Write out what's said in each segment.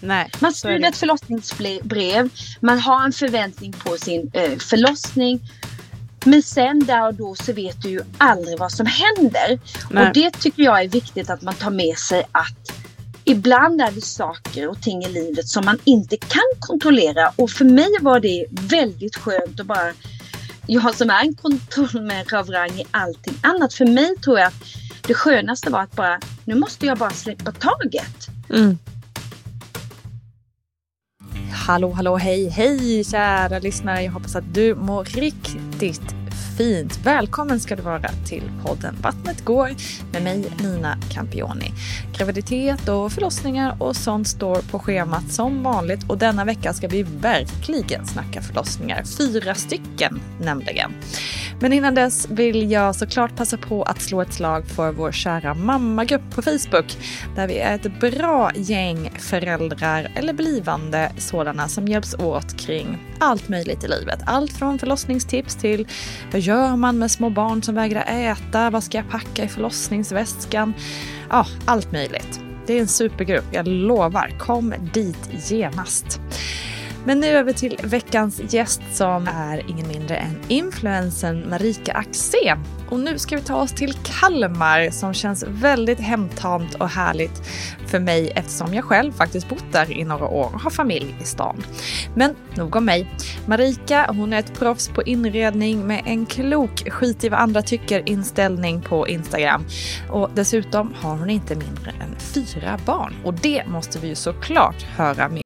Nej, Man skriver ett förlossningsbrev, man har en förväntning på sin eh, förlossning. Men sen där och då så vet du ju aldrig vad som händer. Nej. Och det tycker jag är viktigt att man tar med sig att ibland är det saker och ting i livet som man inte kan kontrollera. Och för mig var det väldigt skönt att bara jag som är en kontrollmänniska av rang i allting annat. För mig tror jag att det skönaste var att bara, nu måste jag bara släppa taget. Mm. Hallå, hallå, hej, hej kära lyssnare. Jag hoppas att du mår riktigt fint. Välkommen ska du vara till podden Vattnet går med mig Nina Campioni. Graviditet och förlossningar och sånt står på schemat som vanligt och denna vecka ska vi verkligen snacka förlossningar. Fyra stycken nämligen. Men innan dess vill jag såklart passa på att slå ett slag för vår kära mammagrupp på Facebook där vi är ett bra gäng föräldrar eller blivande sådana som hjälps åt kring allt möjligt i livet. Allt från förlossningstips till vad gör man med små barn som vägrar äta? Vad ska jag packa i förlossningsväskan? Ja, allt möjligt. Det är en supergrupp, jag lovar. Kom dit genast. Men nu över till veckans gäst som är ingen mindre än influensen Marika Axén. Och nu ska vi ta oss till Kalmar som känns väldigt hemtamt och härligt för mig eftersom jag själv faktiskt bott där i några år och har familj i stan. Men nog om mig. Marika hon är ett proffs på inredning med en klok skit i vad andra tycker inställning på Instagram. Och dessutom har hon inte mindre än fyra barn och det måste vi ju såklart höra mer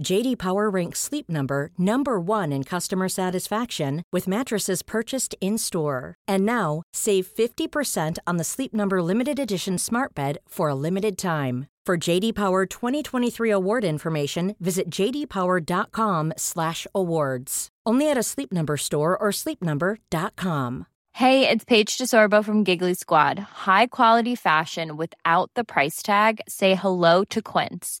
JD Power ranks Sleep Number number 1 in customer satisfaction with mattresses purchased in-store. And now, save 50% on the Sleep Number limited edition Smart Bed for a limited time. For JD Power 2023 award information, visit jdpower.com/awards. Only at a Sleep Number store or sleepnumber.com. Hey, it's Paige DeSorbo from Giggly Squad. High quality fashion without the price tag. Say hello to Quince.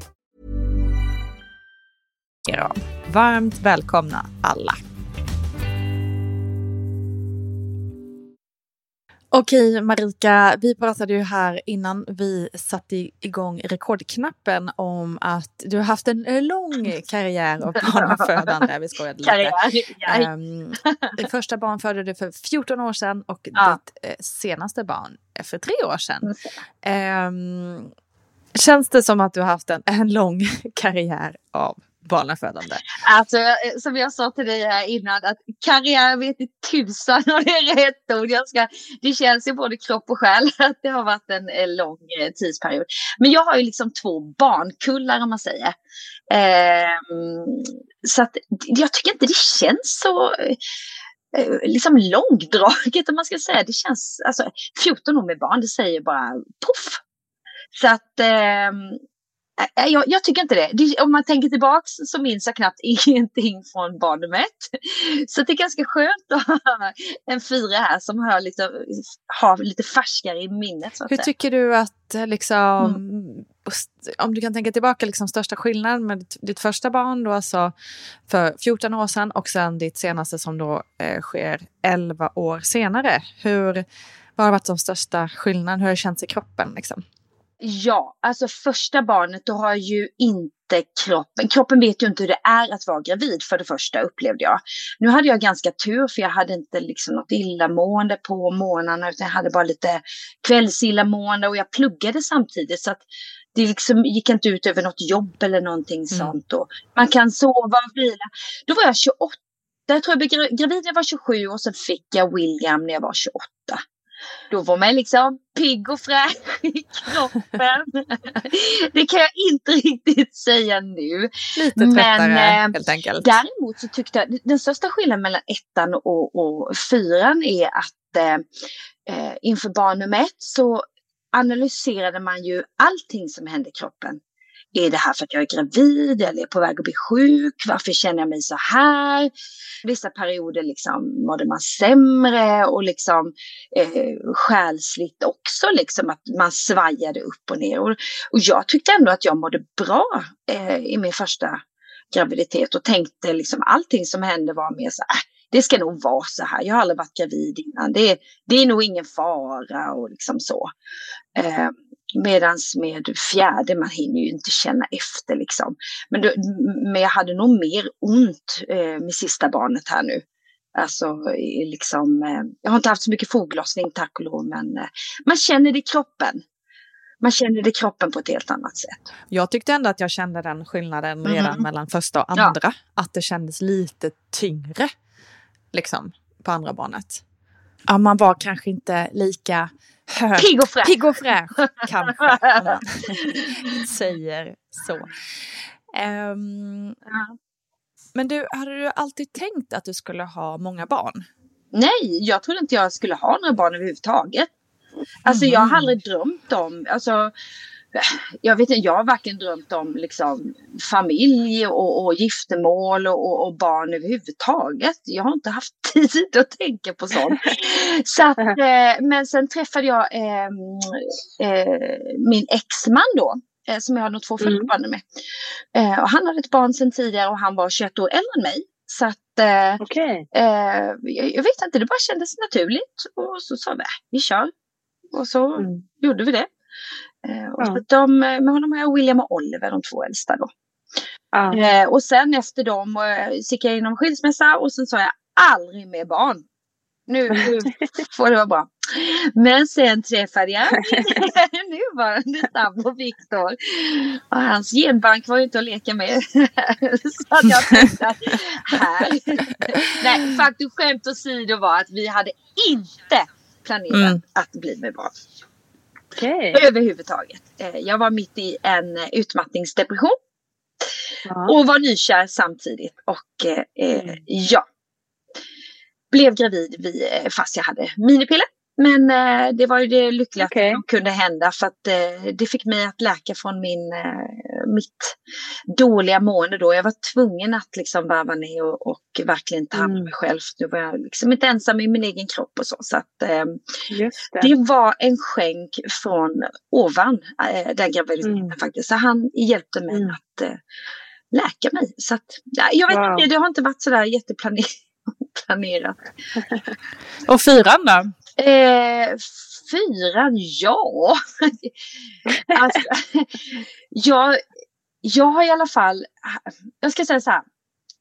er om. Varmt välkomna alla. Okej Marika, vi pratade ju här innan vi satte igång rekordknappen om att du har haft en lång karriär av barnafödande. Vi skojade lite. Karriär. Um, det första barn födde du för 14 år sedan och Ja. ditt eh, senaste barn är för tre år sedan. Ehm, Känns det som att du har haft en, en lång karriär av barnafödande? Alltså, som jag sa till dig här innan, att karriär vet i tusan om det är rätt ord. Jag ska, det känns i både kropp och själ att det har varit en, en lång eh, tidsperiod. Men jag har ju liksom två barnkullar om man säger. Eh, så att jag tycker inte det känns så eh, liksom långdraget om man ska säga. Det känns, alltså 14 år med barn, det säger bara poff. Så att eh, jag, jag, tycker inte det. det. Om man tänker tillbaks så minns jag knappt ingenting från barn nummer ett. Så det är ganska skönt att ha en fyra här som har lite, har lite färskare i minnet. Hur säga. tycker du att liksom, mm. om du kan tänka tillbaka, liksom största skillnaden med ditt, ditt, första barn då alltså för 14 år sedan och sen ditt senaste som då eh, sker 11 år senare. Hur, vad har varit de största skillnaderna? Hur har det känts i kroppen? Liksom? Ja, alltså första barnet då har ju inte kroppen, kroppen vet ju inte hur det är att vara gravid för det första upplevde jag. Nu hade jag ganska tur för jag hade inte liksom något illamående på morgnarna utan jag hade bara lite kvällsillamående och jag pluggade samtidigt så att det liksom gick inte ut över något jobb eller någonting mm. sånt. Och man kan sova och vila. Då var jag 28, jag tror jag blev gravid när jag var 27 och sen fick jag William när jag var 28. Då var man liksom pigg och fräsch i kroppen. det kan jag inte riktigt säga nu. Lite tröttare Men, helt enkelt. Däremot så tyckte jag den största skillnaden mellan ettan och, och fyran är att eh, eh inför barn nummer ett så analyserade man ju allting som hände i kroppen. Är det här för att jag är gravid eller är på väg att bli sjuk? Varför känner jag mig så här? Vissa perioder liksom mådde man sämre och liksom eh, själsligt också, liksom att man svajade upp och ner. Och, och jag tyckte ändå att jag mådde bra eh, i min första graviditet och tänkte liksom allting som hände var mer så här, äh, det ska nog vara så här. Jag har aldrig varit gravid innan. Det, det är nog ingen fara och liksom så. Eh, Medans med fjärde, man hinner ju inte känna efter liksom. Men, då, men jag hade nog mer ont eh, med sista barnet här nu. Alltså liksom, eh, jag har inte haft så mycket foglossning tack och lov, men eh, man känner det i kroppen. Man känner det i kroppen på ett helt annat sätt. Jag tyckte ändå att jag kände den skillnaden redan mm. mellan första och andra. Ja. Att det kändes lite tyngre, liksom, på andra barnet. Ja, man var kanske inte lika Pigg och fräsch. Pigg och fräsch, kanske. Säger så. Um, ja. Men du, hade du alltid tänkt att du skulle ha många barn? Nej, jag trodde inte jag skulle ha några barn överhuvudtaget. Alltså mm. jag har mm. aldrig drömt om, alltså jag vet inte, jag har varken drömt om liksom, familj och, och giftermål och, och, barn överhuvudtaget. Jag har inte haft tid att tänka på sånt. Så att, eh, men sen träffade jag eh, eh, min exman då, eh, som jag har något två mm. barn med. Eh, och han hade ett barn sedan tidigare och han var 21 år äldre än mig. Så att, eh, okay. jag, jag, vet inte, det bara kändes naturligt. Och så sa vi, vi kör. Och så mm. gjorde vi det. Eh, och ja. de, med honom har jag William och Oliver, de två äldsta då. Ja. Eh, och sen efter dem eh, gick jag inom skilsmässa och sen sa jag aldrig mer barn. Nu, nu får det vara bra. Men sen träffade jag nuvarande sambo Viktor. Och hans genbank var ju inte att leka med. Så att jag tänkte att här. Nej, faktiskt skämt åsido var att vi hade inte planerat mm. att bli med barn. Okay. Överhuvudtaget. Eh, jag var mitt i en utmattningsdepression. Ja. Och var nykär samtidigt. Och eh, eh mm. ja. Blev gravid fast jag hade minipiller. Men eh, det var ju det lyckliga okay. som kunde hända för att eh, det fick mig att läka från min, eh, mitt dåliga mående då. Jag var tvungen att liksom varva ner och, och verkligen ta hand om mm. mig själv. Nu var jag liksom inte ensam i min egen kropp och så. så att, eh, det. det. var en skänk från ovan eh, den graviditeten mm. faktiskt. Så han hjälpte mig mm. att eh, läka mig. Så att, jag vet wow. inte, det har inte varit sådär jätteplanerat. och fyran då? Eh, fyran, ja. alltså, jag, jag har i alla fall, jag ska säga så här.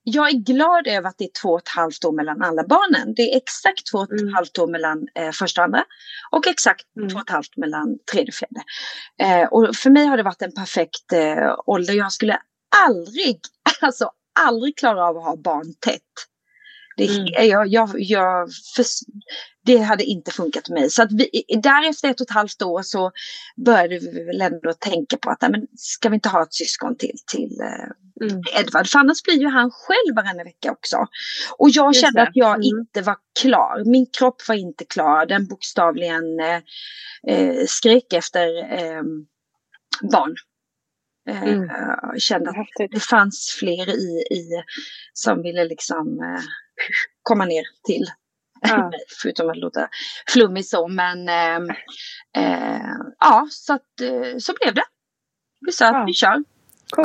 jag är glad över att det är två och ett halvt år mellan alla barnen. Det är exakt två och ett Mm. halvt år mellan eh, första och andra och exakt Mm. två och ett halvt mellan tredje och fjärde. Eh, och för mig har det varit en perfekt eh, ålder. Jag skulle aldrig, alltså aldrig klara av att ha barn tätt. Det, Mm. jag, jag, jag, för, det hade inte funkat för mig. Så att vi, därefter ett och ett halvt år så började vi väl ändå tänka på att men ska vi inte ha ett syskon till, till eh, Mm. Edvard. För annars blir ju han själv varannan vecka också. Och jag Just kände det. att jag Mm. inte var klar. Min kropp var inte klar. Den bokstavligen eh, eh, skrek efter eh, barn. Eh, Mm. Jag kände att Häftigt. det fanns fler i, i som ville liksom eh, komma ner till Ja. Förutom att låta flummig så. Men eh, eh, ja, så, att, eh, så blev det. Vi sa Ja. att vi kör.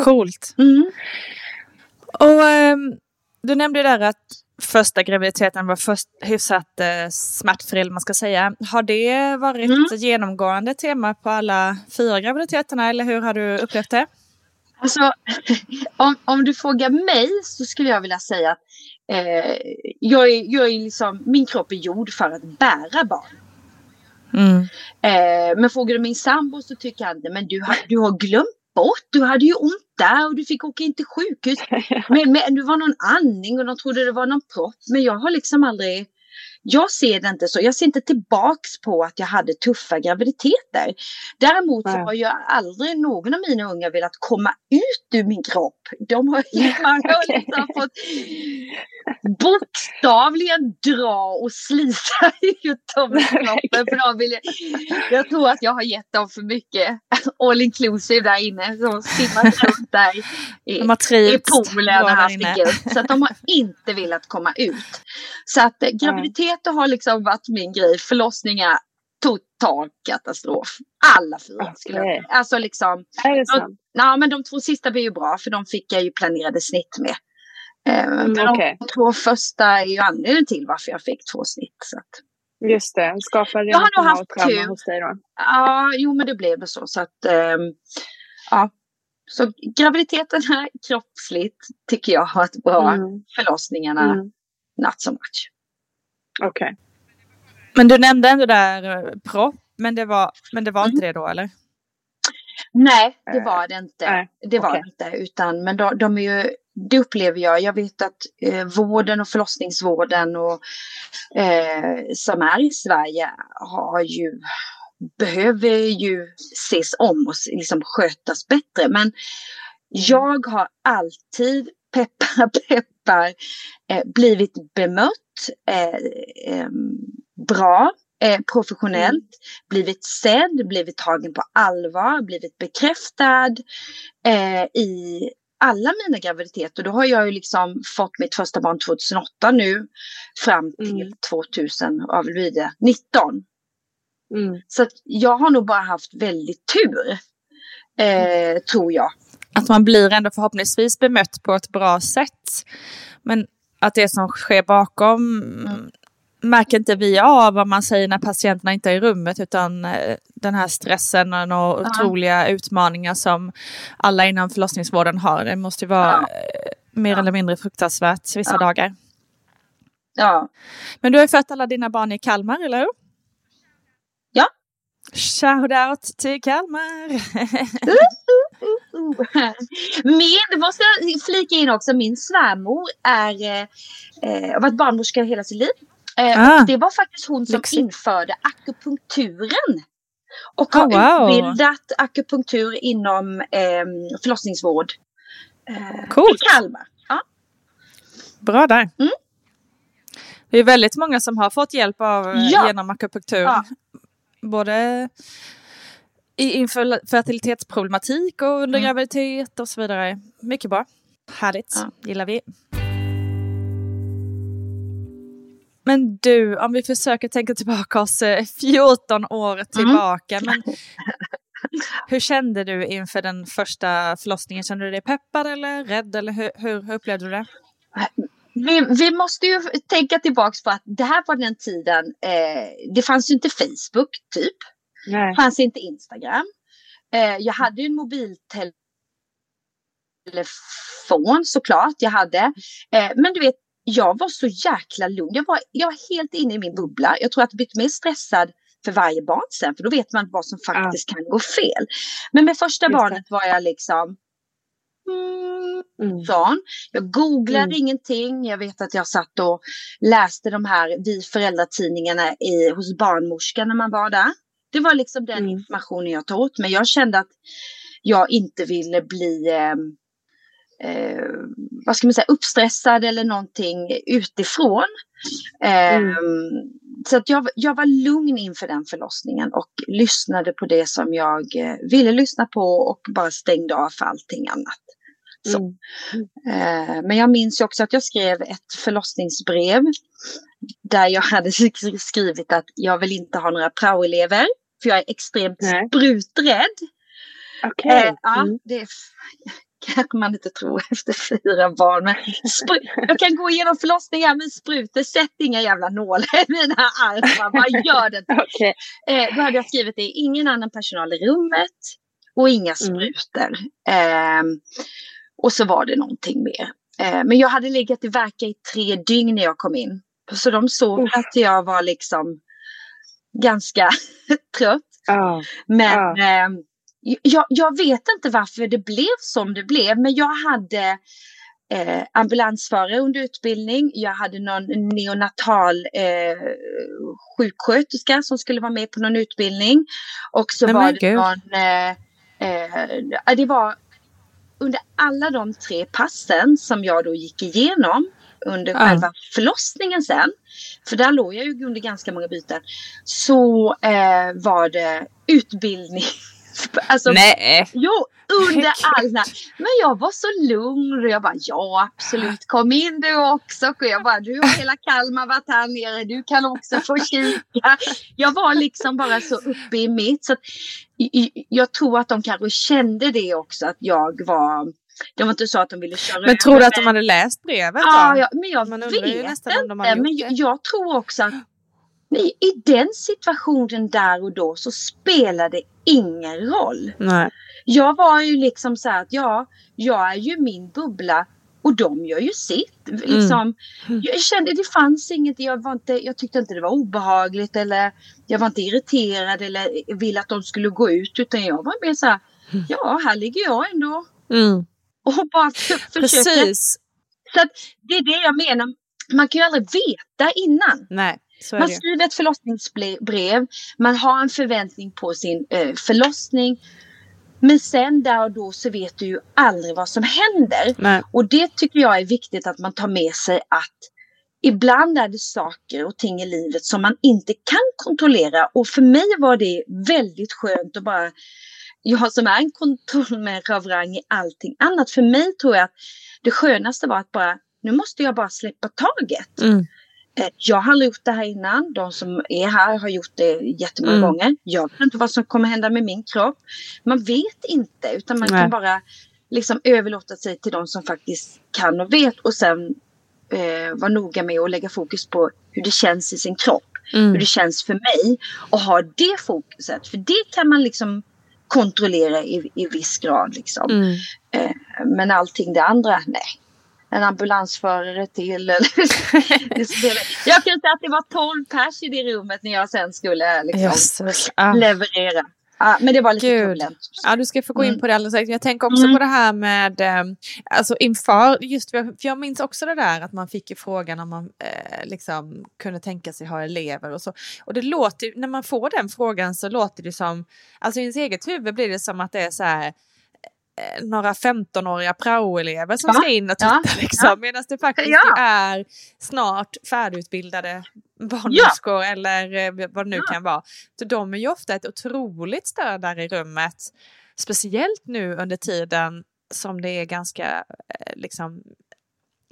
Coolt. Mm. Och ehm, du nämnde där att första graviditeten var först hyfsat eh, smärtfri, man ska säga. Har det varit Mm. ett genomgående tema på alla fyra graviditeterna, eller hur har du upplevt det? Alltså, om, om du frågar mig så skulle jag vilja säga att eh, jag är, jag är liksom, min kropp är gjord för att bära barn. Mm. Eh, men frågar du min sambo så tycker han men du har, du har glömt bort, du hade ju ont där och du fick åka in till sjukhus. Men, men det var någon andning och de trodde det var någon propp. Men jag har liksom aldrig, jag ser det inte så. Jag ser inte tillbaks på att jag hade tuffa graviditeter. Däremot så har jag aldrig någon av mina unga velat komma ut ur min kropp. De har, har liksom fått bokstavligen dra och slita ut dem ur kroppen. För de vill, jag tror att jag har gett dem för mycket all inclusive där inne. Som simmat runt där i, De har i poolen gött. Så att de har inte velat komma ut. Så att eh, graviditeter har liksom varit min grej. Förlossningar, total katastrof. Alla fyra skulle jag säga. Alltså liksom, Är det sant? ja men de två sista blir ju bra för de fick jag ju planerade snitt med. Eh, men Mm, okej. De två första är ju anledningen till varför jag fick två snitt. Så att, Just det. Skapar Jag har nog haft tur. hos dig då? Ja, jo men det blev så. Så att, ehm, ja. Så graviditeten här kroppsligt tycker jag har varit bra. Mm. Förlossningarna, Mm. not so much. Okej. Men du nämnde ändå där eh, propp, men det var, men det var Mm. inte det då, eller? Nej, det Eh, var det inte. nej, det var det inte. Utan, men de, de är ju, det upplever jag. Jag vet att eh, vården och förlossningsvården och, eh, som är i Sverige har ju, behöver ju ses om och liksom skötas bättre. Men jag har alltid, peppar peppar, eh, blivit bemött eh, em, bra, eh, professionellt, blivit sedd, blivit tagen på allvar, blivit bekräftad eh, i alla mina graviditeter. Då har jag ju liksom fått mitt första barn 2008 nu fram till Mm. 2000, vad blir det, 19. Mm. Så jag har nog bara haft väldigt tur, eh, tror jag. Att man blir ändå förhoppningsvis bemött på ett bra sätt. Men att det som sker bakom Mm. märker inte vi av vad man säger när patienterna inte är i rummet utan eh, den här stressen och Ja. otroliga utmaningar som alla inom förlossningsvården har. Det måste vara Ja. eh, mer Ja. eller mindre fruktansvärt vissa dagar. Ja, Men du har ju fött alla dina barn i Kalmar, eller hur? Ja. Shoutout till Kalmar! Det måste jag flika in också, min svärmor är, eh, eh, har varit barnmorska hela sitt liv. Eh, Ah. det var faktiskt hon som Lyxigt. införde akupunkturen. Och har Oh, wow. utbildat akupunktur inom eh, förlossningsvård. Eh, Coolt. I Kalmar. Ja. Bra där. Mm. Det är väldigt många som har fått hjälp av eh, Ja. genom akupunktur. Ja. Både inför fertilitetsproblematik och under Mm. graviditet och så vidare. Mycket bra. Härligt. Ja. Gillar vi. Men du, om vi försöker tänka tillbaka oss eh, 14 år tillbaka. Men hur kände du inför den första förlossningen? Kände du dig peppad eller rädd? Eller hur, hur, hur upplevde du det? Vi, vi måste ju tänka tillbaks på att det här var den tiden, eh, det fanns ju inte Facebook typ. Nej. Fanns inte Instagram. Eh, jag hade ju en mobiltelefon telefon såklart, jag hade. Eh, men du vet, jag var så jäkla lugn. Jag var, jag var helt inne i min bubbla. Jag tror att jag blivit mer stressad för varje barn sen, för då vet man vad som faktiskt kan gå fel. Men med första Just barnet var jag liksom mm, Mm. Jag googlade Mm. ingenting. Jag vet att jag satt och läste de här Vi föräldratidningarna i, hos barnmorskan när man var där. Det var liksom den Mm. informationen jag tog åt mig. Jag kände att jag inte ville bli eh, eh, vad ska man säga, uppstressad eller någonting utifrån. Eh, Mm. Så att jag, jag var lugn inför den förlossningen och lyssnade på det som jag eh, ville lyssna på och bara stängde av för allting annat. Så. Mm. Eh, Men jag minns ju också att jag skrev ett förlossningsbrev där jag hade skrivit att jag vill inte ha några praoelever för jag är extremt Nej. spruträdd. Okej. Eh, ja, Mm. det är, kanske man inte tror efter fyra barn. Men jag kan gå igenom förlossningar med sprutor, sätt inga jävla nålar i mina armar. Vad gör det? Okej. Eh, då hade jag skrivit det, ingen annan personal i rummet och inga sprutor. Ehm, och så var det någonting mer. Eh, men jag hade legat i verka i tre dygn när jag kom in. Så de såg Uff. att jag var liksom ganska trött. Ja. Men eh, jag, jag vet inte varför det blev som det blev. Men jag hade eh, ambulansförare under utbildning. Jag hade någon neonatal eh, sjuksköterska som skulle vara med på någon utbildning. Och så Nej, var men det gud. någon... Eh, eh, det var under alla de tre passen som jag då gick igenom under Ja. själva förlossningen sen. För där låg jag ju under ganska många byten. Så eh, var det utbildning. Alltså, Nej. Jo, under alla. Men jag var så lugn och jag bara ja absolut kom in du också. Och jag bara du har hela Kalmar varit här nere, du kan också få kika. Jag var liksom bara så uppe i mitt. Så att, jag tror att de kanske kände det också att jag var, det var inte så att de ville köra Men tror du att de hade läst brevet Ja, ja, men jag Man undrar ju vet nästan om de inte. Men jag, jag tror också att nej, i den situationen där och då så spelar det ingen roll. Nej. Jag var ju liksom så här att ja, jag är ju min bubbla och de gör ju sitt. Liksom, Jag kände det fanns inget, jag, var inte, jag tyckte inte det var obehagligt eller jag var inte irriterad eller ville att de skulle gå ut utan jag var mer så här, ja här ligger jag ändå Mm. Och bara f- försöker. Precis. Så att det är det jag menar, man kan ju aldrig veta innan. Nej, Man skriver ett förlossningsbrev, man har en förväntning på sin eh, förlossning. Men sen där och då så vet du ju aldrig vad som händer. Nej. Och det tycker jag är viktigt att man tar med sig att ibland är det saker och ting i livet som man inte kan kontrollera. Och för mig var det väldigt skönt att bara, jag som är en kontrollmänniska av rang i allting annat. För mig tror jag att det skönaste var att bara, nu måste jag bara släppa taget. Mm. Eh, Jag har aldrig gjort det här innan. De som är här har gjort det jättemånga Mm. gånger. Jag vet inte vad som kommer hända med min kropp. Man vet inte utan man Nej. kan bara liksom överlåta sig till de som faktiskt kan och vet och sen eh, vara noga med att lägga fokus på hur det känns i sin kropp. Hur Mm. det känns för mig och ha det fokuset. För det kan man liksom kontrollera i, i viss grad. Liksom. Mm. Eh, men allting det andra, nej. En ambulansförare till. Eller jag kan säga att det var 12 pers i det rummet när jag sen skulle liksom. Ah. leverera. Ja, men det var lite Gud. turbulent. Ja, du ska få gå in Mm. på det alldeles strax. Jag tänker också Mm. på det här med, eh, alltså inför, just för jag minns också det där att man fick ju frågan om man eh, liksom kunde tänka sig ha elever och så. Och det låter, när man får den frågan så låter det som, alltså i ens eget huvud blir det som att det är så här några 15-åriga praoelever som Ja, ska in och titta ja, liksom. ja. Medan det faktiskt Ja. är snart färdigutbildade barnmorskor eller eh, vad det nu Ja. kan vara. Så de är ju ofta ett otroligt stöd där i rummet. Speciellt nu under tiden som det är ganska eh, liksom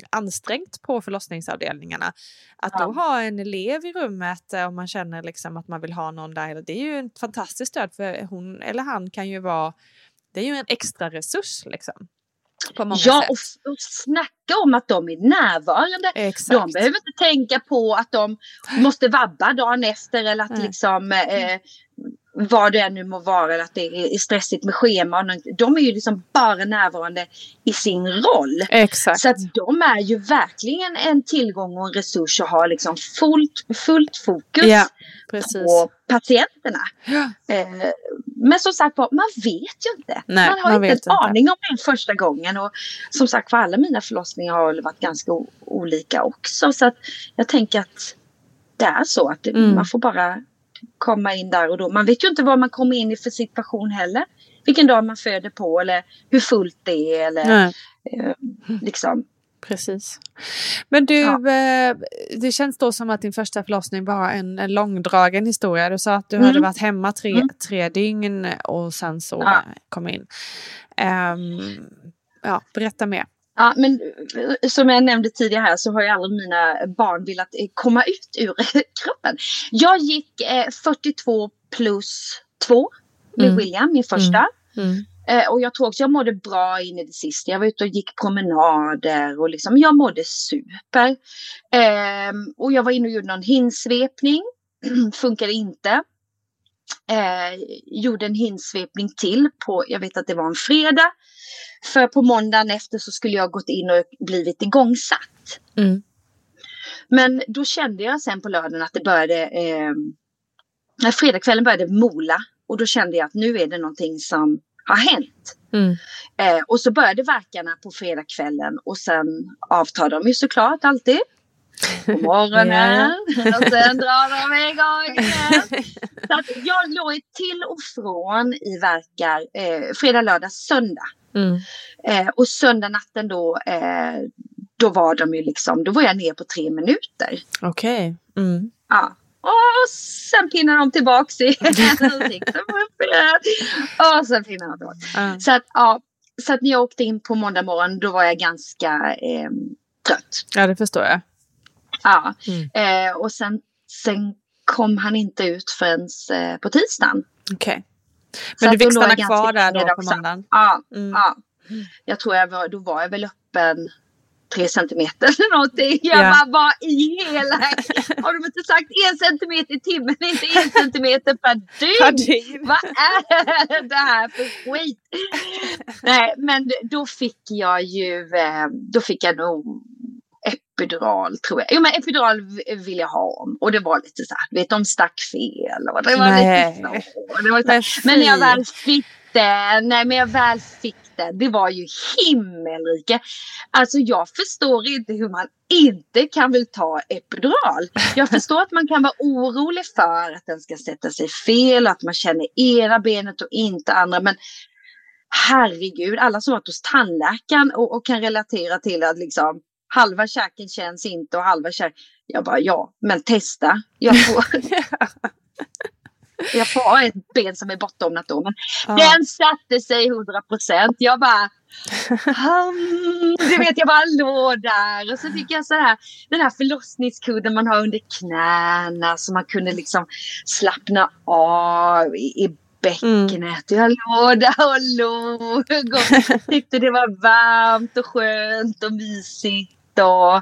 ansträngt på förlossningsavdelningarna. Att då Ja. ha en elev i rummet eh, om man känner liksom att man vill ha någon där, det är ju ett fantastiskt stöd för hon eller han kan ju vara, det är ju en extra resurs liksom. På många Ja, sätt. och, och snacka om att de är närvarande. Exakt. De behöver inte tänka på att de måste vabba dagen efter eller att Nej. liksom eh, vad det än nu må vara, eller att det är stressigt med scheman. De är ju liksom bara närvarande i sin roll. Exakt. Så att de är ju verkligen en tillgång och en resurs och har liksom fullt, fullt fokus Ja, på patienterna. Ja. Eh, men som sagt man vet ju inte. Nej, man har man inte en inte. aning om det första gången. Och som sagt för alla mina förlossningar har varit ganska olika också. Så att jag tänker att det är så att Mm. man får bara komma in där och då. Man vet ju inte vad man kommer in i för situation heller. Vilken dag man föder på eller hur fullt det är. Eller, Nej. eh, liksom. Precis. Men du, Ja. eh, det känns då som att din första förlossning var en, en långdragen historia. Du sa att du Mm. hade varit hemma tre, Mm. tre dygn och sen så Ja. kom in. Ehm, ja, berätta mer. Ja, men eh, som jag nämnde tidigare här så har ju aldrig mina barn velat eh, komma ut ur kroppen. Jag gick eh, 42 plus 2 med Mm. William, min första. Mm. Eh, och jag tror också jag mådde bra in i det sista. Jag var ute och gick promenader och liksom, jag mådde super. Ehm, och jag var inne och gjorde någon hinsvepning. Funkade inte. Eh, gjorde en hinsvepning till på, jag vet att det var en fredag. För på måndagen efter så skulle jag gått in och blivit igångsatt. Mm. Men då kände jag sen på lördagen att det började, eh, fredagskvällen började mola. Och då kände jag att nu är det någonting som har hänt. Mm. Eh, och så började verkarna på fredagskvällen och sen avtar de ju såklart alltid. På morgonen och sen drar de igång igen. Så att jag låg till och från i verkar eh, fredag, lördag, söndag. Mm. Eh, och söndag natten då, eh, då var de ju liksom, då var jag ner på tre minuter. Okej. Mm. Ja. Och sen pinnar de tillbaks igen. och sen pinnar de tillbaks. Ja. Så att, ja, så att när jag åkte in på måndag morgon då var jag ganska eh, trött. ja, det förstår jag. Ja. Mm. Eh, och sen, sen kom han inte ut förrän eh, på tisdagen. Okej. Så Men du att då fick stanna kvar där då på måndagen? Ja, Mm. ja. Jag tror jag var, då var jag väl öppen tre centimeter eller någonting. Jag Ja. bara, vad i hela... Har de inte sagt en centimeter i timmen, inte en centimeter per dygn. Vad är det här för skit? Nej, men då fick jag ju, eh, då fick jag nog epidural tror jag. Jo men epidural vill jag ha om. Och det var lite så här, vet de stack fel. Och det var Nej. lite så. Det var Men men när jag väl fick det, nej men jag väl fick det, det var ju himmelrike. Alltså jag förstår inte hur man inte kan väl ta epidural. Jag förstår att man kan vara orolig för att den ska sätta sig fel, att man känner ena benet och inte andra. Men herregud, alla som varit hos tandläkaren och, och kan relatera till att liksom halva käken känns inte och halva käken. Jag bara ja, men testa. Jag får, jag får ha ett ben som är bortomnat då. Men Ja. den satte sig 100 procent. Jag bara... Hmm, du vet, jag bara låg där. Och så fick jag så här, den här förlossningskudden man har under knäna. Så man kunde liksom slappna av i, i bäckenet. Jag låg där och låg och tyckte det var varmt och skönt och mysigt. Och,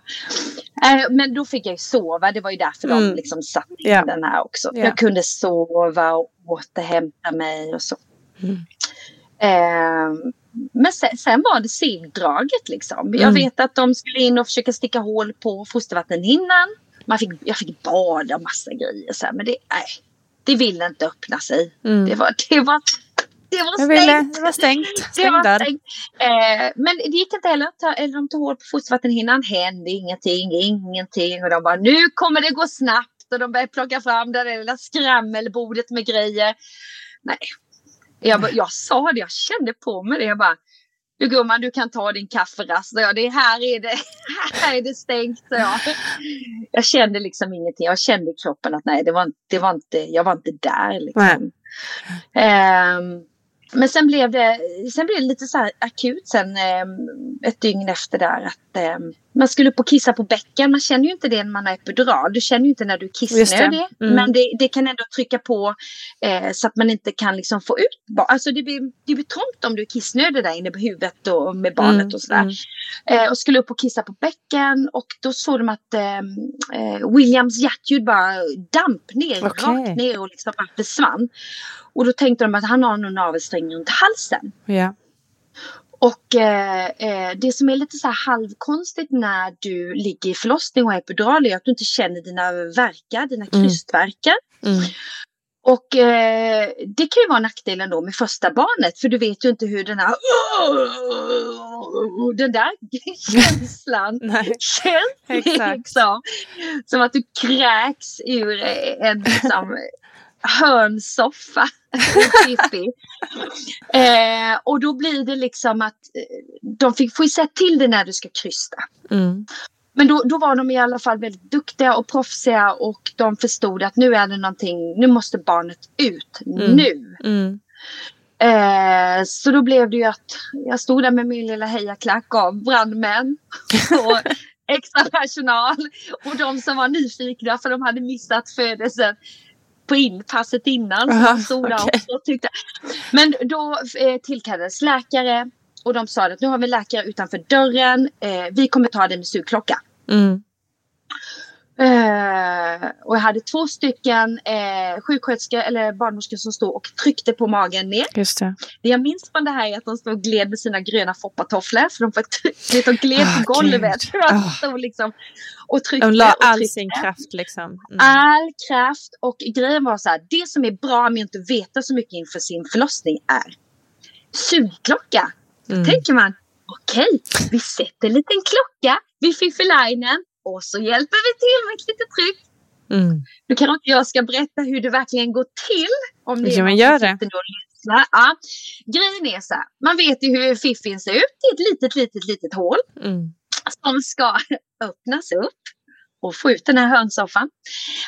eh, men då fick jag ju sova. Det var ju därför Mm. de liksom satte in Ja. den här också. Ja. Jag kunde sova och återhämta mig och så. Mm. Eh, men sen, sen var det segdraget liksom. Jag Mm. vet att de skulle in och försöka sticka hål på fostervattenhinnan. Man fick, jag fick bada och massa grejer så här, men det, nej, det ville inte öppna sig. Mm. Det var, det var, det var stängt. ville, det var stängt. Det Stängd var stängt. Eh, men det gick inte heller. Ta, eller de tog hål på fostervattenhinnan. Hände ingenting, ingenting. Och de bara, nu kommer det gå snabbt. Och de började plocka fram det där lilla skrammelbordet med grejer. Nej. Jag, bara- jag sa det, jag kände på mig det. Jag bara, du gumman, du kan ta din kafferast. Jag, det här är det, här är det stängt. Så jag. kände liksom ingenting. Jag kände i kroppen att nej, det var, det var inte, jag var inte där. Liksom. Ehm, men sen blev det, sen blev det lite så här akut sen eh, ett dygn efter där att eh, man skulle upp och kissa på bäcken. Man känner ju inte det när man har epidural. Du känner ju inte när du är Just det. kissnödig. Mm. Men det, det kan ändå trycka på eh, så att man inte kan liksom få ut barn. Alltså det blir, det blir trångt om du är kissnödig där inne på huvudet och med barnet Mm, och sådär. mm. Eh, och skulle upp och kissa på bäcken och då såg de att eh, eh, Williams hjärtljud bara damp ner, Okej. rakt ner och liksom bara försvann. Och då tänkte de att han har någon navelsträng runt halsen. Ja. Och eh, eh, det som är lite så här halvkonstigt när du ligger i förlossning och är epidural är att du inte känner dina verkar, dina Mm. krystvärkar. Mm. Och eh, det kan ju vara nackdelen då med första barnet för du vet ju inte hur den här den där känslan känns liksom. Som att du kräks ur en liksom, hörnsoffa. Eh, och då blir det liksom att eh, de fick, får säga till dig när du ska krysta. Mm. Men då, då var de i alla fall väldigt duktiga och proffsiga och de förstod att nu är det någonting, nu måste barnet ut, Mm. nu. Mm. Eh, så då blev det ju att jag stod där med min lilla hejaklack av brandmän och extra personal och de som var nyfikna för de hade missat födelsen på inpasset innan. Så Aha, de stod där okej. också tyckte. Men då eh, tillkallades läkare och de sa att nu har vi läkare utanför dörren. Eh, vi kommer ta det med sugklocka. Mm. Eh, och jag hade två stycken eh, sjuksköterskor eller barnmorskor som stod och tryckte på magen ner. Just det. Det jag minns från det här är att de stod och gled med sina gröna foppatofflor. För de, får, de gled Ah, på golvet. Ah. stod liksom och tryckte. De la all sin kraft liksom. Mm. All kraft. Och grejen var så här. Det som är bra med att inte veta så mycket inför sin förlossning är sugklocka. Då Mm. tänker man okej, vi sätter en liten klocka vid fiffelinen och så hjälper vi till med ett litet tryck. Mm. Nu kanske inte jag ska berätta hur det verkligen går till. Om det Ja, men gör det. Ja. Grejen är så här, man vet ju hur fiffin ser ut. Det är ett litet, litet, litet hål Mm. som ska öppnas upp och få ut den här hörnsoffan.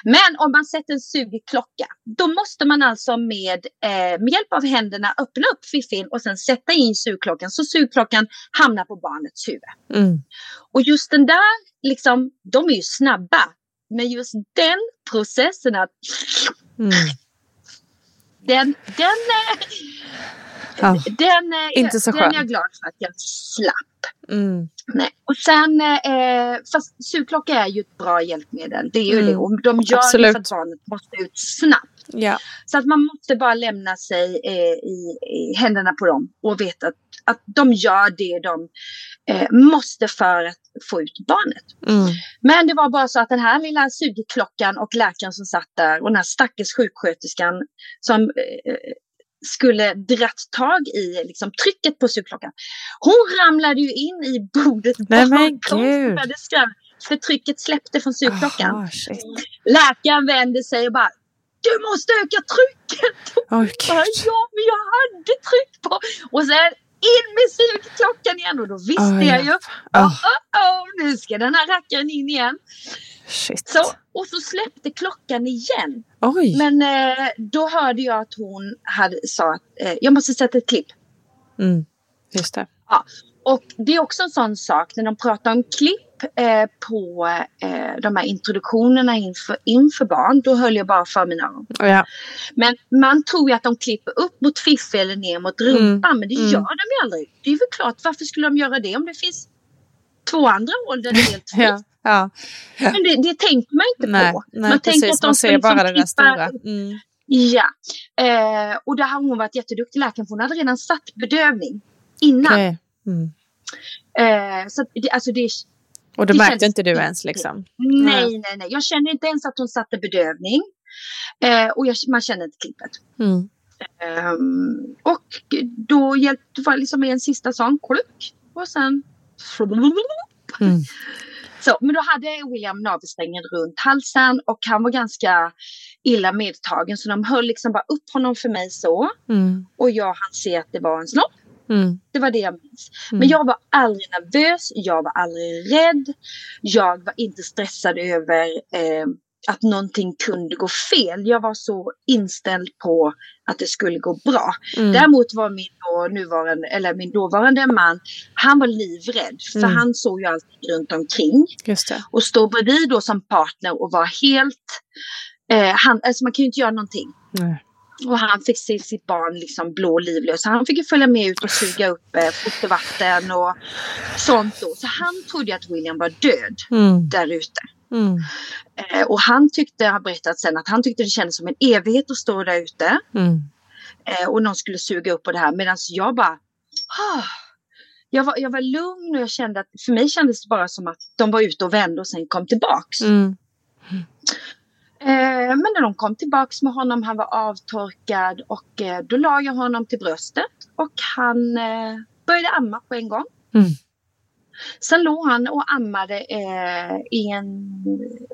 Men om man sätter en sugklocka, då måste man alltså med, eh, med hjälp av händerna öppna upp fiffin och sen sätta in sugklockan så sugklockan hamnar på barnets huvud. Mm. Och just den där, liksom, de är ju snabba. Men just den processen att Mm. den, den, eh, Ja. den, eh, Inte så den skön. är jag glad för att jag slapp. Mm. Nej. Och sen, eh, fast sugklocka är ju ett bra hjälpmedel. Det är ju Mm. det. Och de gör Absolut. det för att barnet måste ut snabbt. Ja. Så att man måste bara lämna sig eh, i, i händerna på dem och veta att, att de gör det de eh, måste för att få ut barnet. Mm. Men det var bara så att den här lilla sugklockan och läkaren som satt där och den här stackars sjuksköterskan som eh, skulle dratt tag i liksom, trycket på sugklockan. Hon ramlade ju in i bordet bakom skrämma, För trycket släppte från sugklockan. Shit. Läkaren vände sig och bara Du måste öka trycket! Gud. ja, men jag hade tryck på. Och sen in med sugklockan igen och då visste Oj, jag ju. Ah, Oh, oh, nu ska den här rackaren in igen. shit. Så, och så släppte klockan igen. Oj. Men eh, då hörde jag att hon hade, sa att eh, jag måste sätta ett klipp. Mm. Just det. Och det är också en sån sak när de pratar om klipp eh, på eh, de här introduktionerna inför, inför barn. Då höll jag bara för mina öron. Ja. Men man tror ju att de klipper upp mot fiffi eller ner mot rumpan. Men det mm. gör de ju aldrig. Det är väl klart, varför skulle de göra det om det finns två andra håll där det är helt fritt? Ja. ja. Men det, det tänker man inte Nej, på. nej man tänker precis. att de Man ser liksom bara det där stora. Mm. Ja, eh, och där har hon varit jätteduktig läkaren för hon hade redan satt bedövning innan. Okej. Mm. Eh, så att det, alltså det, Och då Det märkte känns- inte du ens liksom? nej, nej, nej. Jag känner inte ens att hon satte bedövning. Eh, och jag, man känner inte klippet. Mm. Ehm, och då hjälpte det liksom med en sista sån kluck. Och sen... Mm. Så, men då hade William navelsträngen runt halsen och han var ganska illa medtagen så de höll liksom bara upp honom för mig så. Mm. Och jag hann se att det var en snopp. Mm. Det var det jag minns. Mm. Men jag var aldrig nervös, jag var aldrig rädd. Jag var inte stressad över eh, att någonting kunde gå fel. Jag var så inställd på att det skulle gå bra. Mm. Däremot var min, då, nuvarande, eller min dåvarande man, han var livrädd. För Mm. han såg ju allt runt omkring. Och stå bredvid då som partner och vara helt... Eh, han, alltså man kan ju inte göra någonting. Nej. Och han fick se sitt barn liksom blå och livlös. Så han fick ju följa med ut och suga upp eh, fostervatten och sånt då. Så han trodde att William var död Mm. där ute. Mm. Eh, och han tyckte, har berättat sen, att han tyckte det kändes som en evighet att stå där ute. Mm. Eh, och någon skulle suga upp på det här. Medan jag bara... Ah, jag, var, jag var lugn och jag kände att för mig kändes det bara som att de var ute och vände och sen kom tillbaks. Eh, men när de kom tillbaks med honom, han var avtorkad och eh, då la jag honom till bröstet och han eh, började amma på en gång. Mm. Sen låg han och ammade eh, i en,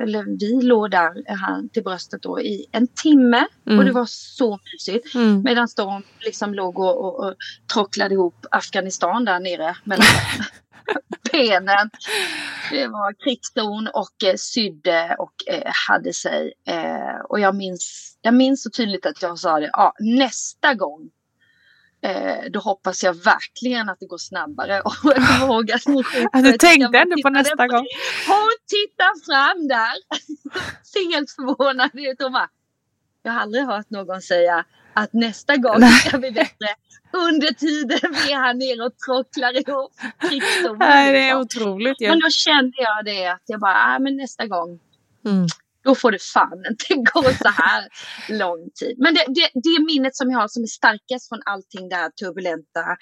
eller vi låg där han, till bröstet då i en timme Mm. och det var så mysigt. Mm. Medan de liksom låg och, och, och tråcklade ihop Afghanistan där nere mellan benen. Det var krigszon och eh, sydde och eh, hade sig. Eh, och jag minns, jag minns så tydligt att jag sa det, ja, nästa gång Eh, då hoppas jag verkligen att det går snabbare. Och jag kommer ihåg att hon Ja, du tänkte ändå på nästa gång. Hon tittar fram där. Helt förvånad ut. Hon bara, jag har aldrig hört någon säga att nästa gång ska vi bättre. Under tiden vi är här nere och tråcklar ihop krigszonen. Nej, det är otroligt. Men då kände jag det att jag bara, ah, men nästa gång Mm. då får det fan inte gå så här lång tid. Men det, det, det minnet som jag har som är starkast från allting det här turbulenta,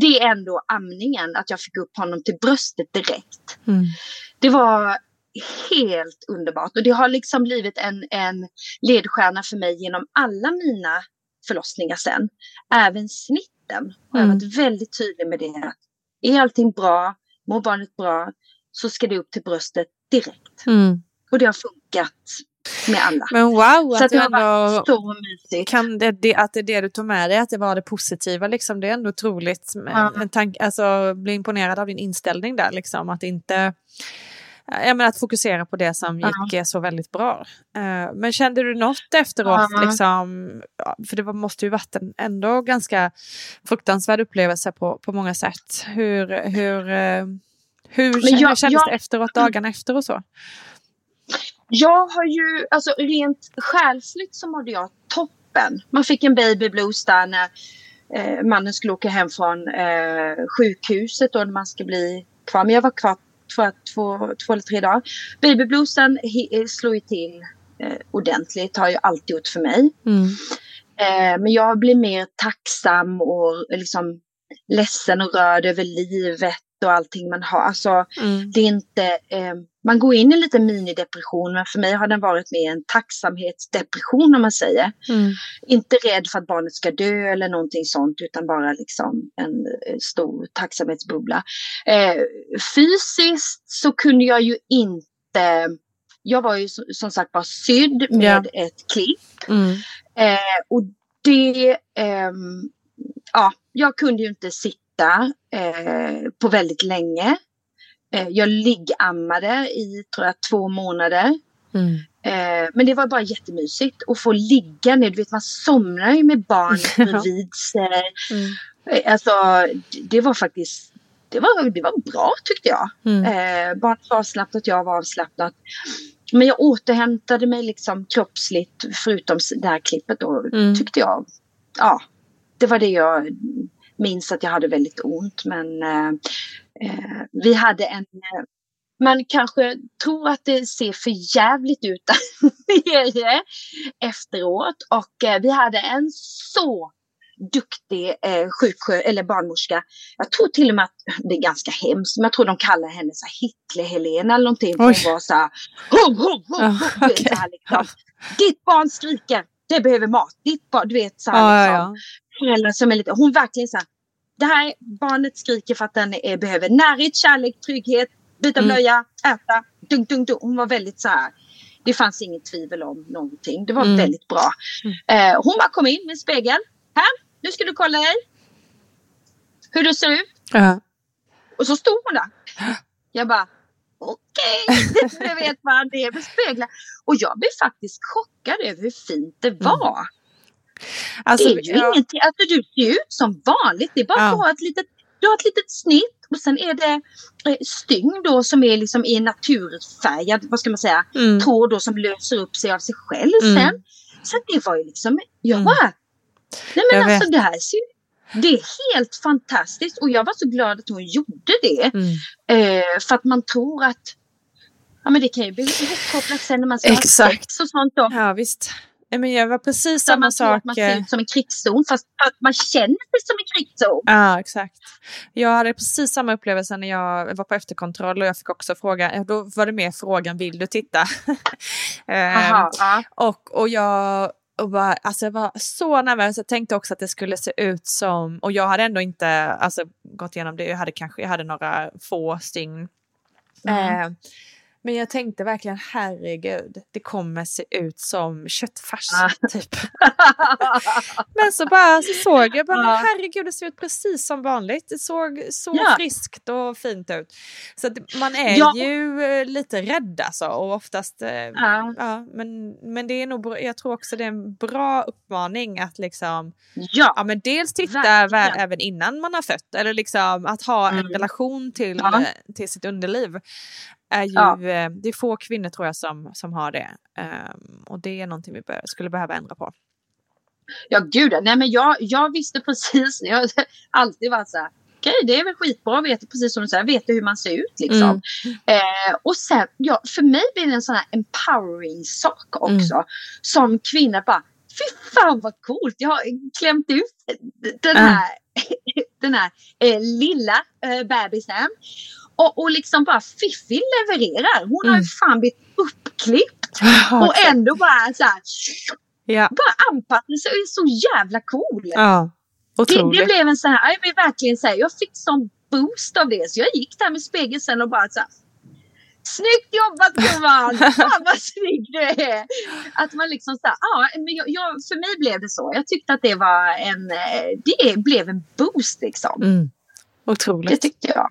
det är ändå amningen, att jag fick upp honom till bröstet direkt. Mm. Det var helt underbart och det har liksom blivit en, en ledstjärna för mig genom alla mina förlossningar sen. Även snitten har jag Mm. varit väldigt tydlig med det. att Är allting bra, mår barnet bra, så ska det upp till bröstet direkt. Mm. Och det har funkat med alla. Men wow, så att att det har varit så mysigt. kan det, det, att det är det du tog med dig, att det var det positiva, liksom, det är ändå otroligt. Ja. Tank, alltså, bli imponerad av din inställning där, liksom, att inte jag menar, att fokusera på det som gick eh, så väldigt bra. Eh, men kände du något efteråt? Ja. Liksom, ja, för det var, måste ju varit en ändå ganska fruktansvärd upplevelse på, på många sätt. Hur, hur, eh, hur, Men hur jag- kändes jag- det efteråt, dagarna efter och så? Jag har ju, alltså rent själsligt så mådde jag toppen. Man fick en baby blues där när eh, mannen skulle åka hem från eh, sjukhuset och när man ska bli kvar. Men jag var kvar för två, två eller tre dagar. Baby bluesen he- eh, slog ju till eh, ordentligt, har ju alltid gjort för mig. Mm. Eh, men jag blir mer tacksam och liksom ledsen och rörd över livet och allting man har. Alltså, Mm. det är inte, eh, man går in i lite minidepression men för mig har den varit mer en tacksamhetsdepression om man säger. Mm. Inte rädd för att barnet ska dö eller någonting sånt utan bara liksom en eh, stor tacksamhetsbubbla. Eh, fysiskt så kunde jag ju inte, jag var ju som, sagt bara sydd med Ja. ett klipp. Mm. Eh, och det, ehm, ja, jag kunde ju inte sitta eh, på väldigt länge. Eh, jag liggammade i, tror jag, två månader. Mm. Eh, men det var bara jättemysigt att få ligga ner. Du vet, man somnar ju med barn bredvid sig. Mm. Eh, alltså, det- var faktiskt, det var, det var bra tyckte jag. Mm. Eh, barnet var avslappnat, jag var avslappnad. Men jag återhämtade mig liksom kroppsligt förutom det här klippet då Mm. tyckte jag. Ja, det var det jag minns att jag hade väldigt ont. Men eh, vi hade en eh, man kanske tror att det ser för jävligt ut där nere efteråt. Och eh, vi hade en så duktig eh, sjuksjö eller barnmorska. Jag tror till och med att det är ganska hemskt, men jag tror de kallar henne så Hitler-Helena eller någonting. Hon var så här, ho, ho, ho, Ja, ho, du vet, okej. så här liksom. Ditt barn skriker, det behöver mat. Ditt barn, du vet så här Ja, liksom. ja, Föräldrar som är lite, hon verkligen så här, det här barnet skriker för att den är, behöver närhet, kärlek, trygghet, byta Mm. blöja, äta, dunk, dunk, dunk. Hon var väldigt så här, det fanns inget tvivel om någonting. Det var Mm. väldigt bra. Eh, hon bara kom in med en spegel. Här, nu ska du kolla dig. Hur du ser ut. ja. Och så stod hon där. Jag bara, okej, okay. vet vad det bespeglar. Och jag blev faktiskt chockad över hur fint det var. Alltså, det är ju ja. ingenting, alltså du ser ut som vanligt, det är bara ja. att ha ett litet, du har ett litet snitt och sen är det eh, stygn då som är liksom i naturfärgad, vad ska man säga, mm. tråd då som löser upp sig av sig själv mm. sen. Så det var ju liksom, ja. Mm. Nej men jag alltså vet. det här ser det är helt fantastiskt och jag var så glad att hon gjorde det. Mm. Eh, för att man tror att ja, men det kan ju bli ihopkopplat sen när man ska Exakt. ha sex och sånt. Då. Ja visst. Men jag var precis så samma sak. man ser ut som en krigszon fast att man känner sig som en krigszon. Ja exakt. Jag hade precis samma upplevelse när jag var på efterkontroll och jag fick också fråga, då var det mer frågan vill du titta? Aha, ja. och, och jag och bara, alltså jag var så nervös. Jag tänkte också att det skulle se ut som, och jag hade ändå inte alltså, gått igenom det. Jag hade kanske jag hade några få stygn. Mm. Eh, men jag tänkte verkligen herregud, det kommer se ut som köttfärs ah. typ. men så bara så såg jag bara, ah. herregud det ser ut precis som vanligt. Det såg så ja. friskt och fint ut. Så man är ja. ju eh, lite rädd alltså och oftast, ah. ja, men, men det är nog, jag tror också det är en bra uppmaning att liksom, ja, ja men dels titta verkligen. även innan man har fött eller liksom att ha mm. en relation till, ja. till sitt underliv är ju, ja. Eh, det är få kvinnor tror jag som, som har det. Um, och det är någonting vi bör, skulle behöva ändra på. Ja gud, nej men jag, jag visste precis, jag har alltid varit så här, okej okay, det är väl skitbra, vet precis som du säger, vet hur man ser ut liksom. Mm. Eh, och sen, ja, för mig blir det en sån här empowering sak också. Mm. Som kvinna bara, fy fan vad coolt, jag har klämt ut den här, mm. den här eh, lilla eh, bebisen. Och, och liksom bara Fiffi levererar. Hon mm. har ju mm. fan blivit uppklippt. och ändå bara så här, ja. Bara anpassar sig och är så jävla cool. Ja, det, det blev en sån här, jag vill verkligen säga, jag fick sån boost av det. Så jag gick där med spegeln sen och bara så här, Snyggt jobbat gumman! Fan vad snygg du är! Att man liksom så här, ja, men jag, jag, för mig blev det så. Jag tyckte att det var en, eh, det blev en boost liksom. Mm. Otroligt. Det tyckte jag.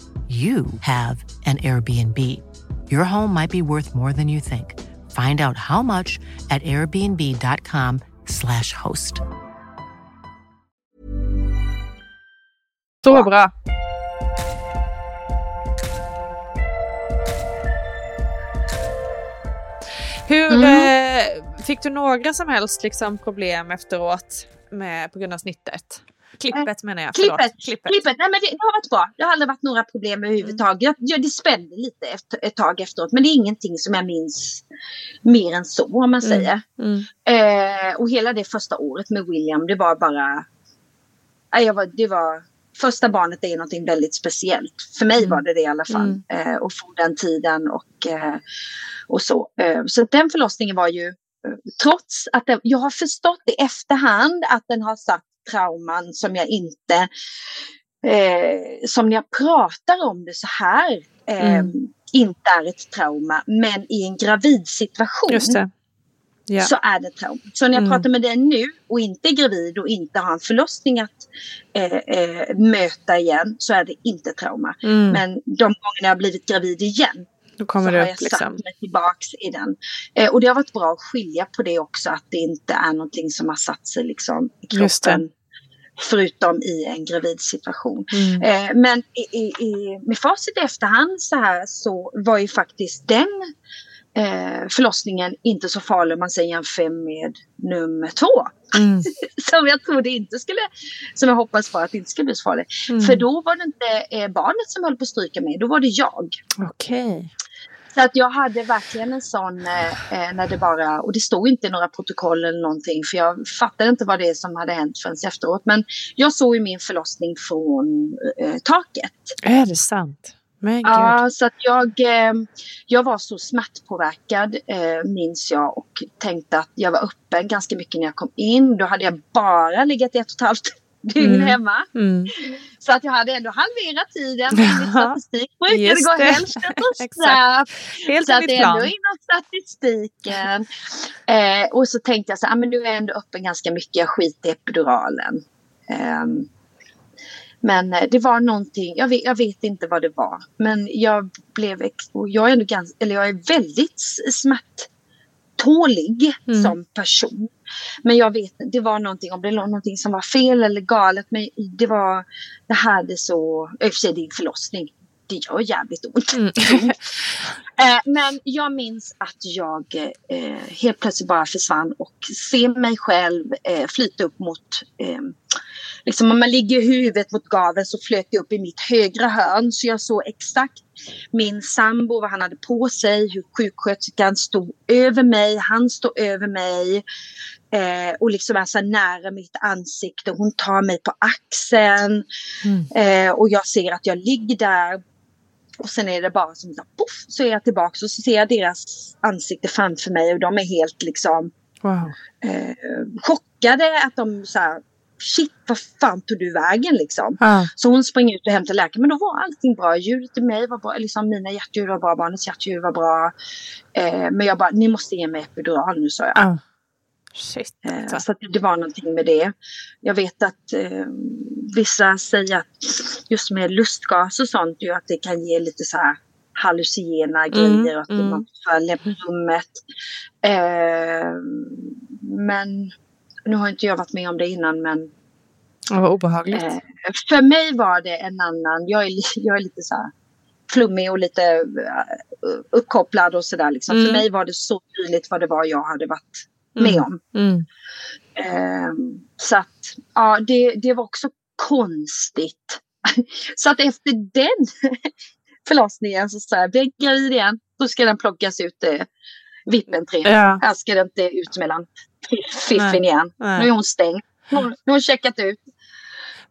you have an Airbnb. Your home might be worth more than you think. Find out how much at airbnb.com/slash host. Så bra. Hur Mm. eh, fick du några som helst liksom, problem efteråt med, på grund av snittet? Klippet menar jag. Förlåt. Klippet, klippet. Nej, men det, det har varit bra. Det har aldrig varit några problem överhuvudtaget. Jag, det spände lite efter, ett tag efteråt. Men det är ingenting som jag minns mer än så om man säger. Mm. Eh, och hela det första året med William det var bara... Jag var, det var första barnet är någonting väldigt speciellt. För mig var det det i alla fall. Eh, och få den tiden och, eh, och så. Eh, så den förlossningen var ju, eh, trots att det, jag har förstått i efterhand att den har satt trauman som jag inte, eh, som när jag pratar om det så här, eh, Mm. inte är ett trauma. Men i en gravidsituation. Ja. så är det trauma. Så när jag Mm. pratar med dig nu och inte är gravid och inte har en förlossning att eh, eh, möta igen så är det inte trauma. Mm. Men de gånger jag har blivit gravid igen Då kommer så det har upp jag liksom. satt mig tillbaks i den. Eh, och det har varit bra att skilja på det också att det inte är någonting som har satt sig liksom i kroppen. Förutom i en gravidsituation. Mm. Eh, men i, i, i, med facit i efterhand så här så var ju faktiskt den eh, förlossningen inte så farlig om man säger jämför med nummer två. Mm. som jag trodde inte skulle, som jag hoppas på att det inte skulle bli så farligt. Mm. För då var det inte eh, barnet som höll på att stryka med, då var det jag. Okej. Så att jag hade verkligen en sån eh, eh, när det bara, och det stod inte i några protokoll eller någonting för jag fattade inte vad det är som hade hänt förrän efteråt. Men jag såg ju min förlossning från eh, taket. Är det sant? Ja, så att jag, eh, jag var så smärtpåverkad eh, minns jag och tänkte att jag var öppen ganska mycket när jag kom in. Då hade jag bara legat ett och ett halvt dygn Mm. hemma. Mm. Så att jag hade ändå halverat tiden enligt statistik. Brukade Just gå det. hälften Exakt. snabbt. Så att det är ändå inom statistiken. Eh, och så tänkte jag så här, ah, men nu är ändå öppen ganska mycket, jag skiter i epiduralen. Ehm, men eh, det var någonting, jag vet, jag vet inte vad det var. Men jag blev, jag är ändå ganska, eller jag är väldigt smärttålig Mm. som person. Men jag vet det var någonting, om det var någonting som var fel eller galet. Men det var, det hade så, i och för sig en förlossning. Det gör jävligt ont. Mm. Eh, men jag minns att jag eh, helt plötsligt bara försvann och ser mig själv eh, flyta upp mot eh, Liksom om man ligger huvudet mot gaveln så flöt jag upp i mitt högra hörn så jag såg exakt min sambo, vad han hade på sig, hur sjuksköterskan stod över mig, han stod över mig eh, och liksom är så nära mitt ansikte. Hon tar mig på axeln eh, och jag ser att jag ligger där och sen är det bara som här, poff, så är jag tillbaka och så ser jag deras ansikte framför mig och de är helt liksom Wow. eh, chockade att de så här, shit vad fan tog du vägen liksom. Ja. Så hon springer ut och hämtar läkare men då var allting bra. Ljudet i mig var bra, liksom mina hjärtljud var bra, barnets hjärtljud var bra. Eh, men jag bara, ni måste ge mig epidural nu sa jag. Ja. Shit. Eh, så det var någonting med det. Jag vet att eh, vissa säger att just med lustgas och sånt ju att det kan ge lite så här hallucinogena Mm, grejer att mm. man får lämna rummet. Eh, men nu har inte jag varit med om det innan men Ja, vad obehagligt. Eh, för mig var det en annan, jag är, jag är lite så här flummig och lite eh, uppkopplad och sådär. Liksom. Mm. För mig var det så tydligt vad det var jag hade varit med Mm. om. Mm. Ehm, så att ja, det, det var också konstigt. så att efter den förlossningen så sa jag, blir jag gravid igen, då ska den plockas ut eh, VIP-entrén. Ja. Här ska det inte ut mellan fiffen Nej. igen. Nej. Nu är hon stängd. Nu har hon checkat ut.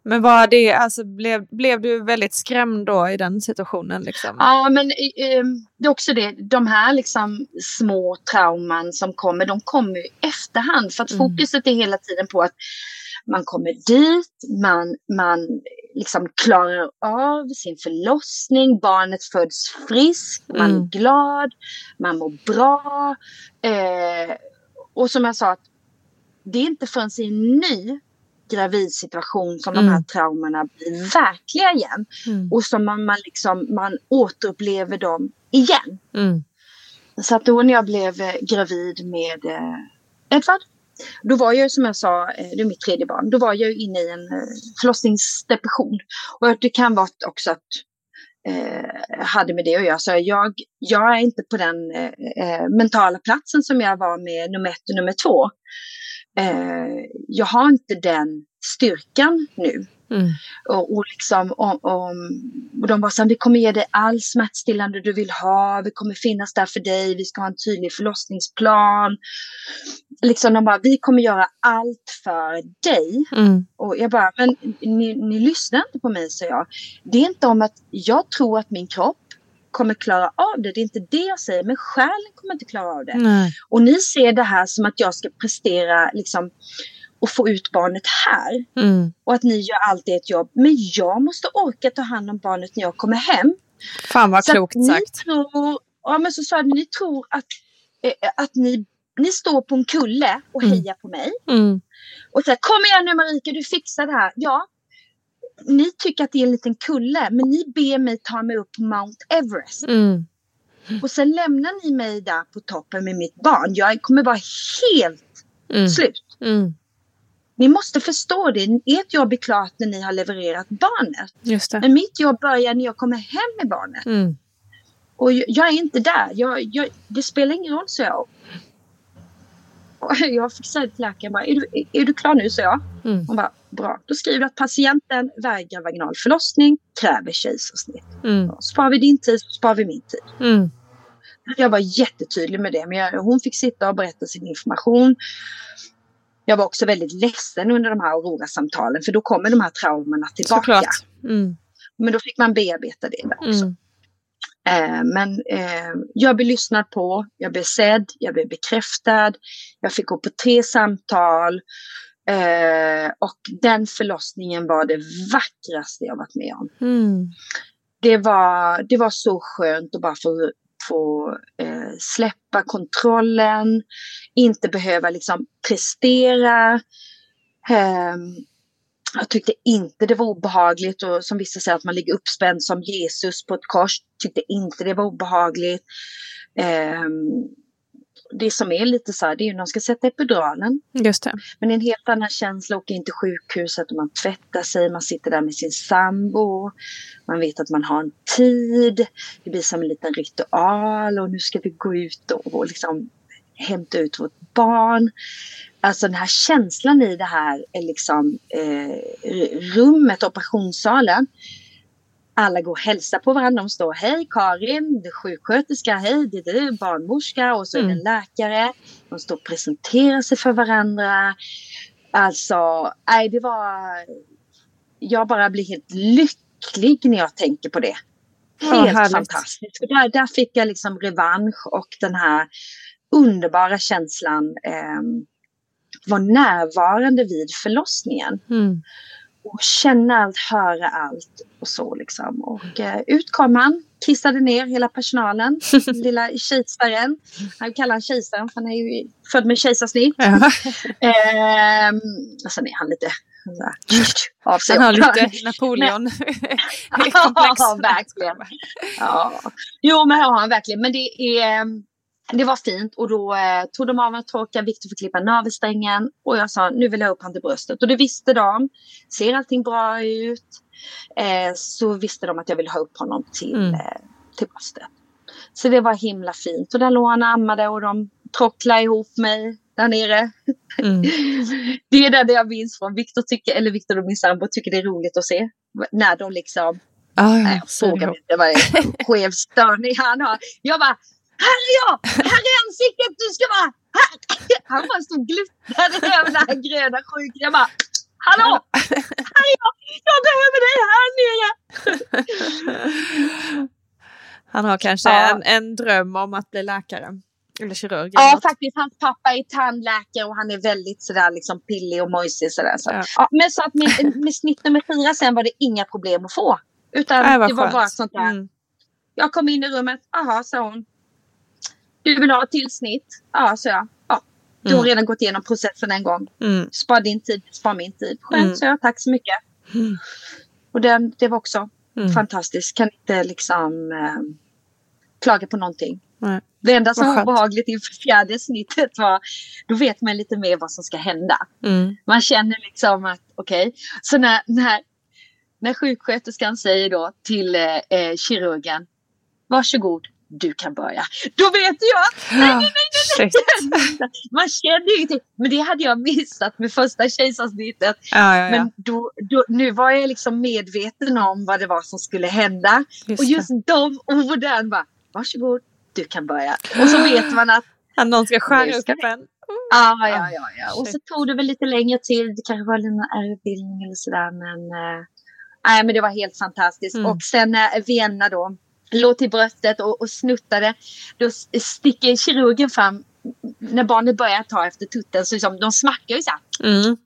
Men var det, alltså, blev, blev du väldigt skrämd då i den situationen? Liksom? Ja, men eh, det är också det. De här liksom små trauman som kommer, de kommer i efterhand. För att Mm. fokuset är hela tiden på att, Man kommer dit, man, man liksom klarar av sin förlossning, barnet föds friskt, man Mm. är glad, man mår bra. Eh, och som jag sa, att det är inte förrän i en ny gravidsituation som de här Mm. traumorna blir verkliga igen. Mm. Och som man, man, liksom, man återupplever dem igen. Mm. Så att då när jag blev eh, gravid med eh, Edvard, då var jag som jag sa, eh, det är mitt tredje barn, då var jag inne i en eh, förlossningsdepression. Och det kan vara också att eh, hade med det att göra. Så jag, jag är inte på den eh, mentala platsen som jag var med nummer ett och nummer två. Eh, jag har inte den styrkan nu. Mm. Och, och, liksom, om, om, och de var så här, vi kommer ge dig all smärtstillande du vill ha, vi kommer finnas där för dig, vi ska ha en tydlig förlossningsplan. Liksom de bara, vi kommer göra allt för dig. Mm. Och jag bara, men ni, ni lyssnar inte på mig, så jag. Det är inte om att jag tror att min kropp kommer klara av det, det är inte det jag säger, men själen kommer inte klara av det. Nej. Och ni ser det här som att jag ska prestera liksom, och få ut barnet här. Mm. Och att ni gör alltid ett jobb. Men jag måste orka ta hand om barnet när jag kommer hem. Fan vad Så klokt ni sagt. Tror, ja, men så sa ni tror att, eh, att ni, ni står på en kulle och Mm. hejar på mig. Mm. Och säger kom igen nu Marika, du fixar det här. Ja, ni tycker att det är en liten kulle, men ni ber mig ta mig upp på Mount Everest. Mm. Och sen lämnar ni mig där på toppen med mitt barn. Jag kommer vara helt Mm. slut. Mm. Ni måste förstå det. Ert jobb är klart när ni har levererat barnet. Just det. Men mitt jobb börjar när jag kommer hem med barnet. Mm. Och jag, jag är inte där. Jag, jag, det spelar ingen roll, så jag. Och jag fick säga till läkaren bara, är du, är, du klar nu? så jag. Mm. Hon bara, bra. Då skriver du att patienten vägrar vaginal förlossning, kräver kejsarsnitt. Mm. Sparar vi din tid sparar vi min tid. Mm. Jag var jättetydlig med det. Men jag, hon fick sitta och berätta sin information. Jag var också väldigt ledsen under de här Aurora-samtalen. För då kommer de här traumorna tillbaka. Mm. Men då fick man bearbeta det också. Mm. Eh, men eh, jag blev lyssnad på, jag blev sedd, jag blev bekräftad. Jag fick gå på tre samtal. Eh, och den förlossningen var det vackraste jag varit med om. Mm. Det var, det var så skönt att bara få, få släppa kontrollen. Inte behöva liksom prestera. Ehm, jag tyckte inte det var obehagligt och som vissa säger att man ligger uppspänd som Jesus på ett kors. Tyckte inte det var obehagligt. Ehm, det som är lite så här, det är ju när de ska sätta epiduralen. Just det. Men en helt annan känsla att åka in till sjukhuset och man tvättar sig, man sitter där med sin sambo. Man vet att man har en tid. Det blir som en liten ritual och nu ska vi gå ut och, och liksom hämta ut vårt barn. Alltså den här känslan i det här är liksom eh, rummet, operationssalen. Alla går och hälsar på varandra. De står, hej Karin, det är sjuksköterska, hej det är du, barnmorska och så är det en läkare. De står och presenterar sig för varandra. Alltså, nej det var... Jag bara blir helt lycklig när jag tänker på det. Helt härligt. fantastiskt. Där, där fick jag liksom revansch och den här underbara känslan eh, var närvarande vid förlossningen. Mm. Och känna allt, höra allt och så liksom. Och eh, ut kom han, kissade ner hela personalen, lilla kejsaren. Han kallar han kejsaren för han är ju född med kejsarsnitt. Ja. Ehm, och sen är han lite av sig. Han har lite Napoleon. ja, verkligen. Ja. Jo, men har han verkligen. Men det, är, det var fint och då eh, tog de av mig torkan. Viktor fick klippa navelsträngen och jag sa nu vill jag upp han till bröstet. Och det visste de. Ser allting bra ut? Eh, så visste de att jag ville ha upp honom till, Mm. eh, till bröstet. Så det var himla fint. Och där låg han och ammade och de tråcklade ihop mig där nere. Mm. Det är det jag minns från. Viktor tycker, eller Viktor och min sambo tycker det är roligt att se. När de liksom Ah, jag frågar inte vad det är skev störning han har. Jag bara, här är jag! Här är ansiktet! Du ska vara här! Han bara stod och gluttrade över det här gröna sjuka. Jag bara, hallå! Här är jag! Jag behöver dig här nere! Han har kanske Ja. en, en dröm om att bli läkare. Eller kirurg? Ja, något? faktiskt. Hans pappa är tandläkare och han är väldigt sådär liksom pillig och mojsig sådär. Så. Ja. Ja. men så att med, med snitt nummer fyra sen var det inga problem att få. Utan det var skönt. bara sånt där. Mm. Jag kom in i rummet. Aha, sa hon. Du vill ha ett till snitt? Ja, sa jag. Ja. Du har Mm. redan gått igenom processen en gång. Mm. Spar din tid, spar min tid. Skönt, Mm. sa jag. Tack så mycket. Mm. Och den, det var också Mm. fantastiskt. Kan inte liksom eh, klaga på någonting. Nej. Det enda som var behagligt inför fjärde snittet var, då vet man lite mer vad som ska hända. Mm. Man känner liksom att, okej, så när, när, när sjuksköterskan säger då till eh, eh, kirurgen, varsågod, du kan börja. Då vet jag, nej, nej, nej, nej, nej. Man känner ju till, men det hade jag missat med första kejsarsnittet. Ja, ja, ja. Men då, då, nu var jag liksom medveten om vad det var som skulle hända. Just och just de orden bara, varsågod, du kan börja. Och så vet man att Att någon ska skära upp en. Ja, ja, ja, ja. Och så tog det väl lite längre till. Det kanske var en ärrbildning eller sådär. Men, nej, men det var helt fantastiskt. Mm. Och sen när Vienna då låg till bröstet och, och snuttade. Då sticker kirurgen fram. När barnet börjar ta efter tutten så liksom, de smackar ju så här Mm.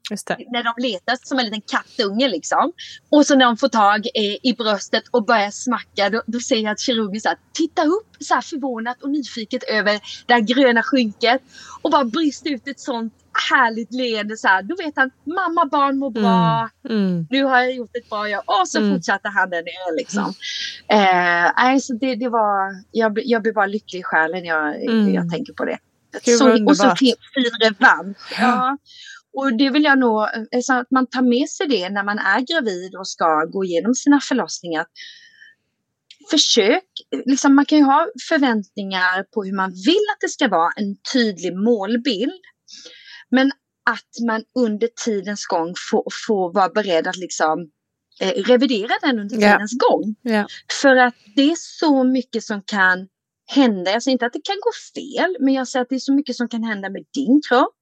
När de letar som en liten kattunge liksom. Och så när de får tag i, i bröstet och börjar smacka då, då ser jag att kirurgen så här, tittar upp så här förvånat och nyfiket över det här gröna skynket och bara brister ut ett sånt härligt leende så här. Då vet han, mamma barn mår bra. Mm. Nu har jag gjort ett bra jobb. Och så Mm. fortsatte han nere liksom. Eh, nej, så det, det var, jag, jag blir bara lycklig i själen när jag, Mm. jag tänker på det. Gud, så, och så fin, fin revansch. Ja. Och det vill jag nog, eh, så att man tar med sig det när man är gravid och ska gå igenom sina förlossningar. Försök, liksom man kan ju ha förväntningar på hur man vill att det ska vara, en tydlig målbild. Men att man under tidens gång får, får vara beredd att liksom eh, revidera den under tidens gång. Ja. För att det är så mycket som kan hända. Jag säger inte att det kan gå fel, men jag säger att det är så mycket som kan hända med din kropp,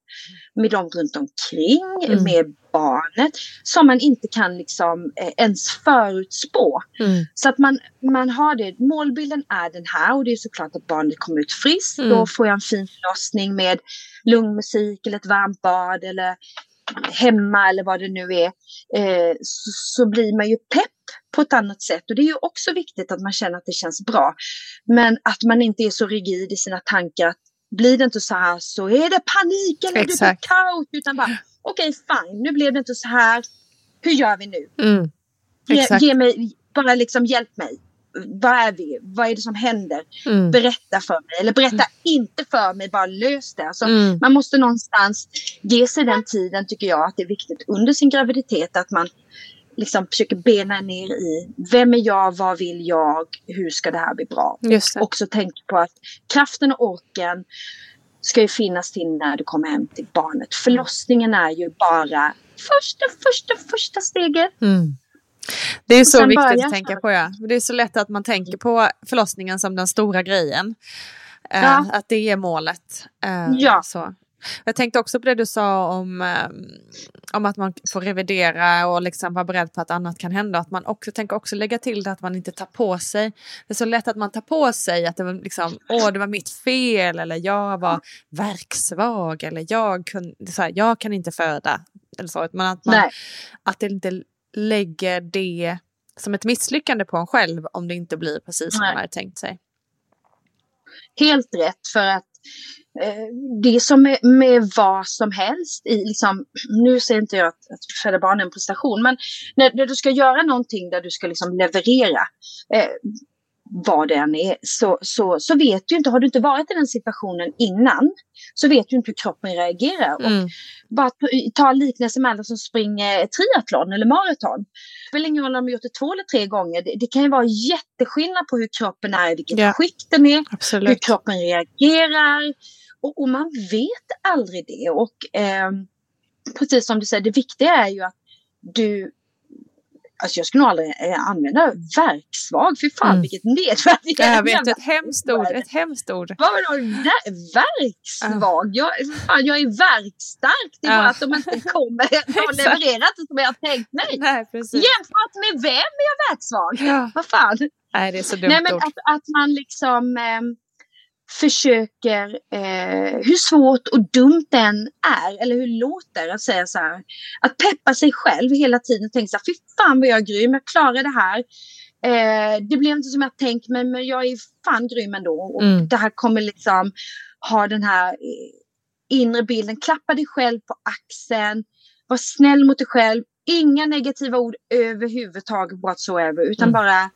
med dem runt omkring, Mm. med barnet, som man inte kan liksom eh, ens förutspå. Mm. Så att man, man har det, målbilden är den här och det är såklart att barnet kommer ut friskt. Mm. Då får jag en fin förlossning med lugn eller ett varmt bad eller hemma eller vad det nu är. Eh, så, så blir man ju pepp på ett annat sätt. Och det är ju också viktigt att man känner att det känns bra. Men att man inte är så rigid i sina tankar. att Blir det inte så här så är det panik eller det blir Exakt. kaos. Utan bara okej fine, nu blev det inte så här. Hur gör vi nu? Mm. Ge, Exakt. ge mig, bara liksom hjälp mig. Vad är vi? Vad är det som händer? Mm. Berätta för mig. Eller berätta inte för mig, bara lös det. Alltså, Mm. Man måste någonstans ge sig den tiden tycker jag att det är viktigt under sin graviditet att man liksom försöker bena ner i vem är jag, vad vill jag, hur ska det här bli bra? Just det. Också tänk på att kraften och orken ska ju finnas till när du kommer hem till barnet. Förlossningen är ju bara första, första, första steget. Mm. Det är så viktigt börja att tänka på. Ja. Det är så lätt att man tänker på förlossningen som den stora grejen. Eh, Ja. Att det är målet. Eh, Ja. Så. Jag tänkte också på det du sa om, eh, om att man får revidera och liksom vara beredd på att annat kan hända. Att man också tänker också lägga till det att man inte tar på sig. Det är så lätt att man tar på sig att det var, liksom, Åh, det var mitt fel eller jag var verksvag eller jag, kun, så här, jag kan inte föda. Eller så. Men att man, Nej. att det inte lägger det som ett misslyckande på en själv om det inte blir precis som Nej. man hade tänkt sig. Helt rätt för att det är som med, med vad som helst. I, liksom, nu säger inte jag att, att föda barn är en prestation, men när, när du ska göra någonting där du ska liksom leverera eh, vad det än är, så, så, så vet du inte, har du inte varit i den situationen innan, så vet du inte hur kroppen reagerar. Och Mm. bara ta, liknelse med alla som springer triathlon eller maraton. Det spelar ingen roll om de har gjort det två eller tre gånger. Det, det kan ju vara jätteskillnad på hur kroppen är, vilket Ja. skick den är, hur Absolut. kroppen reagerar. Och, och man vet aldrig det. Och ehm, precis som du säger, det viktiga är ju att du Alltså jag skulle nog aldrig eh, använda verksvag. Fy fan Mm. vilket nedvärdigande. Jag vet, ett hemskt ord. Ett hemskt ord. vad var det? Ver- Verksvag? Jag, fan, jag är verkstark. Det är Ja. bara att de inte kommer att Exakt. leverera det som jag har tänkt mig. Nej, precis. Jämfört med vem är jag verksvag? Ja. Vad fan? Nej, det är så dumt Nej, men ord. att, att man liksom eh, försöker, eh, hur svårt och dumt den är, eller hur låter att säga så här, att peppa sig själv hela tiden och tänka så här, fy fan vad jag är grym, jag klarar det här. Eh, det blev inte som jag tänkt mig, men jag är fan grym ändå. Och Mm. det här kommer liksom ha den här eh, inre bilden, klappa dig själv på axeln, var snäll mot dig själv, inga negativa ord överhuvudtaget whatsoever, utan Mm. bara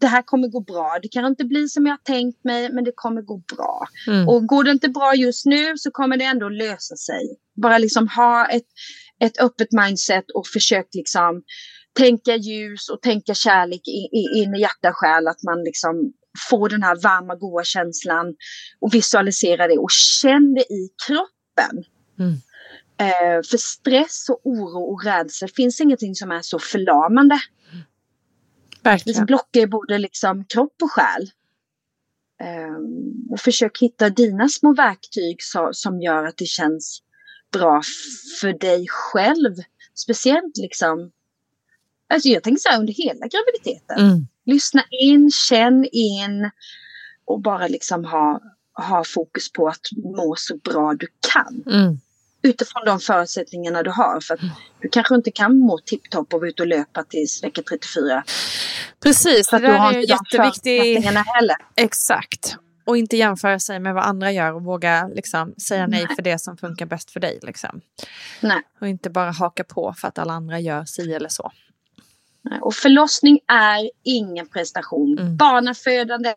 det här kommer gå bra. Det kan inte bli som jag har tänkt mig, men det kommer gå bra. Mm. Och går det inte bra just nu så kommer det ändå lösa sig. Bara liksom ha ett, ett öppet mindset och försök liksom tänka ljus och tänka kärlek i- i- in i hjärta och själ. Att man liksom får den här varma, goa känslan och visualisera det och känn det i kroppen. Mm. Eh, för stress och oro och rädsla finns ingenting som är så förlamande. Det Verkligen. blockar ju både liksom kropp och själ. Ehm, och försök hitta dina små verktyg så, som gör att det känns bra för dig själv. Speciellt liksom, alltså jag tänker så här under hela graviditeten. Mm. Lyssna in, känn in och bara liksom ha, ha fokus på att må så bra du kan. Mm. Utifrån de förutsättningarna du har. För att du kanske inte kan må tipptopp och vara ute och löpa tills vecka 34. Precis, För det där har är ju jätteviktigt. Exakt. Och inte jämföra sig med vad andra gör och våga liksom, säga nej Nej. för det som funkar bäst för dig. Liksom. Nej. Och inte bara haka på för att alla andra gör si eller så. Och förlossning är ingen prestation. Mm. Barnafödande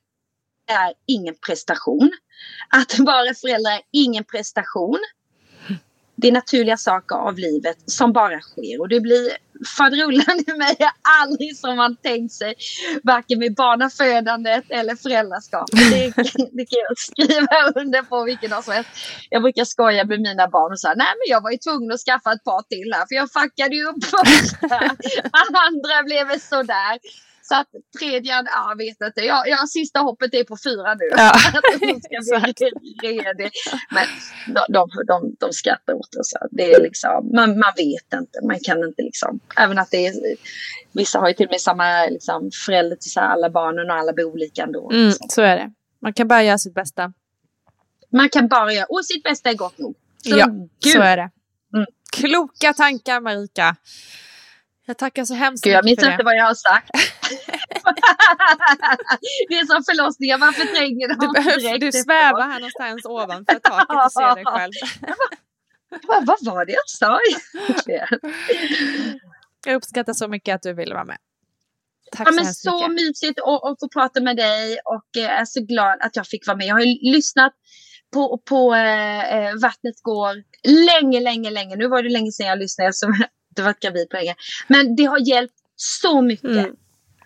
är ingen prestation. Att vara förälder är ingen prestation. Det är naturliga saker av livet som bara sker. Och det blir faderullan i mig är aldrig som man tänkt sig. Varken med barnafödandet eller föräldraskapet. Det, det kan jag skriva under på vilken dag som helst. Jag brukar skoja med mina barn och säga nej men jag var ju tvungen att skaffa ett par till här för jag fuckade ju upp första. Andra blev sådär. Så att tredje, ja vet inte. Jag, jag, sista hoppet är på fyra nu. Ja, Att de ska bli redig. Men de, de, de, de skrattar åt det. Så det är liksom, man, man vet inte. Man kan inte liksom. Även att det är, vissa har ju till och med samma liksom, förälder till så här, alla barnen och alla bor olika ändå. Mm, liksom. så är det. Man kan bara göra sitt bästa. Man kan bara göra, och sitt bästa är gott nog. Så, ja, gud. så är det. Mm. Kloka tankar Marika. Jag tackar så hemskt Gud, jag minns mycket för inte det. vad jag har sagt. det är som förlossningar, man förtränger dem Du, behöver, du svävar här någonstans ovanför taket och ser dig själv. Vad, vad var det jag sa? Jag uppskattar så mycket att du ville vara med. Tack Ja, så men hemskt så mycket. mysigt att, få prata med dig och eh, är så glad att jag fick vara med. Jag har lyssnat på, på eh, eh, Vattnet går länge, länge, länge. Nu var det länge sedan jag lyssnade eftersom inte varit gravid på länge. Men det har hjälpt så mycket. Mm.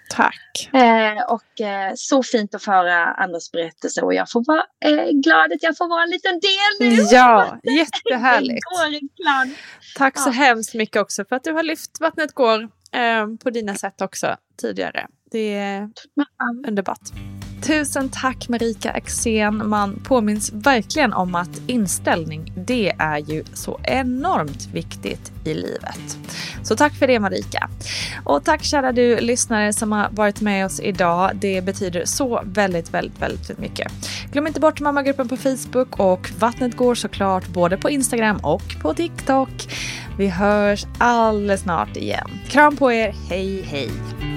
Tack. Eh, och eh, så fint att få höra andras berättelser och jag får vara eh, glad att jag får vara en liten del nu. Ja, jättehärligt. Det. Tack så Ja. hemskt mycket också för att du har lyft Vattnet går eh, på dina sätt också tidigare. Det är underbart. Tusen tack Marika Axén. Man påminns verkligen om att inställning, det är ju så enormt viktigt i livet. Så tack för det Marika. Och tack kära du lyssnare som har varit med oss idag. Det betyder så väldigt, väldigt, väldigt mycket. Glöm inte bort mammagruppen på Facebook och Vattnet går såklart både på Instagram och på TikTok. Vi hörs alldeles snart igen. Kram på er, hej hej!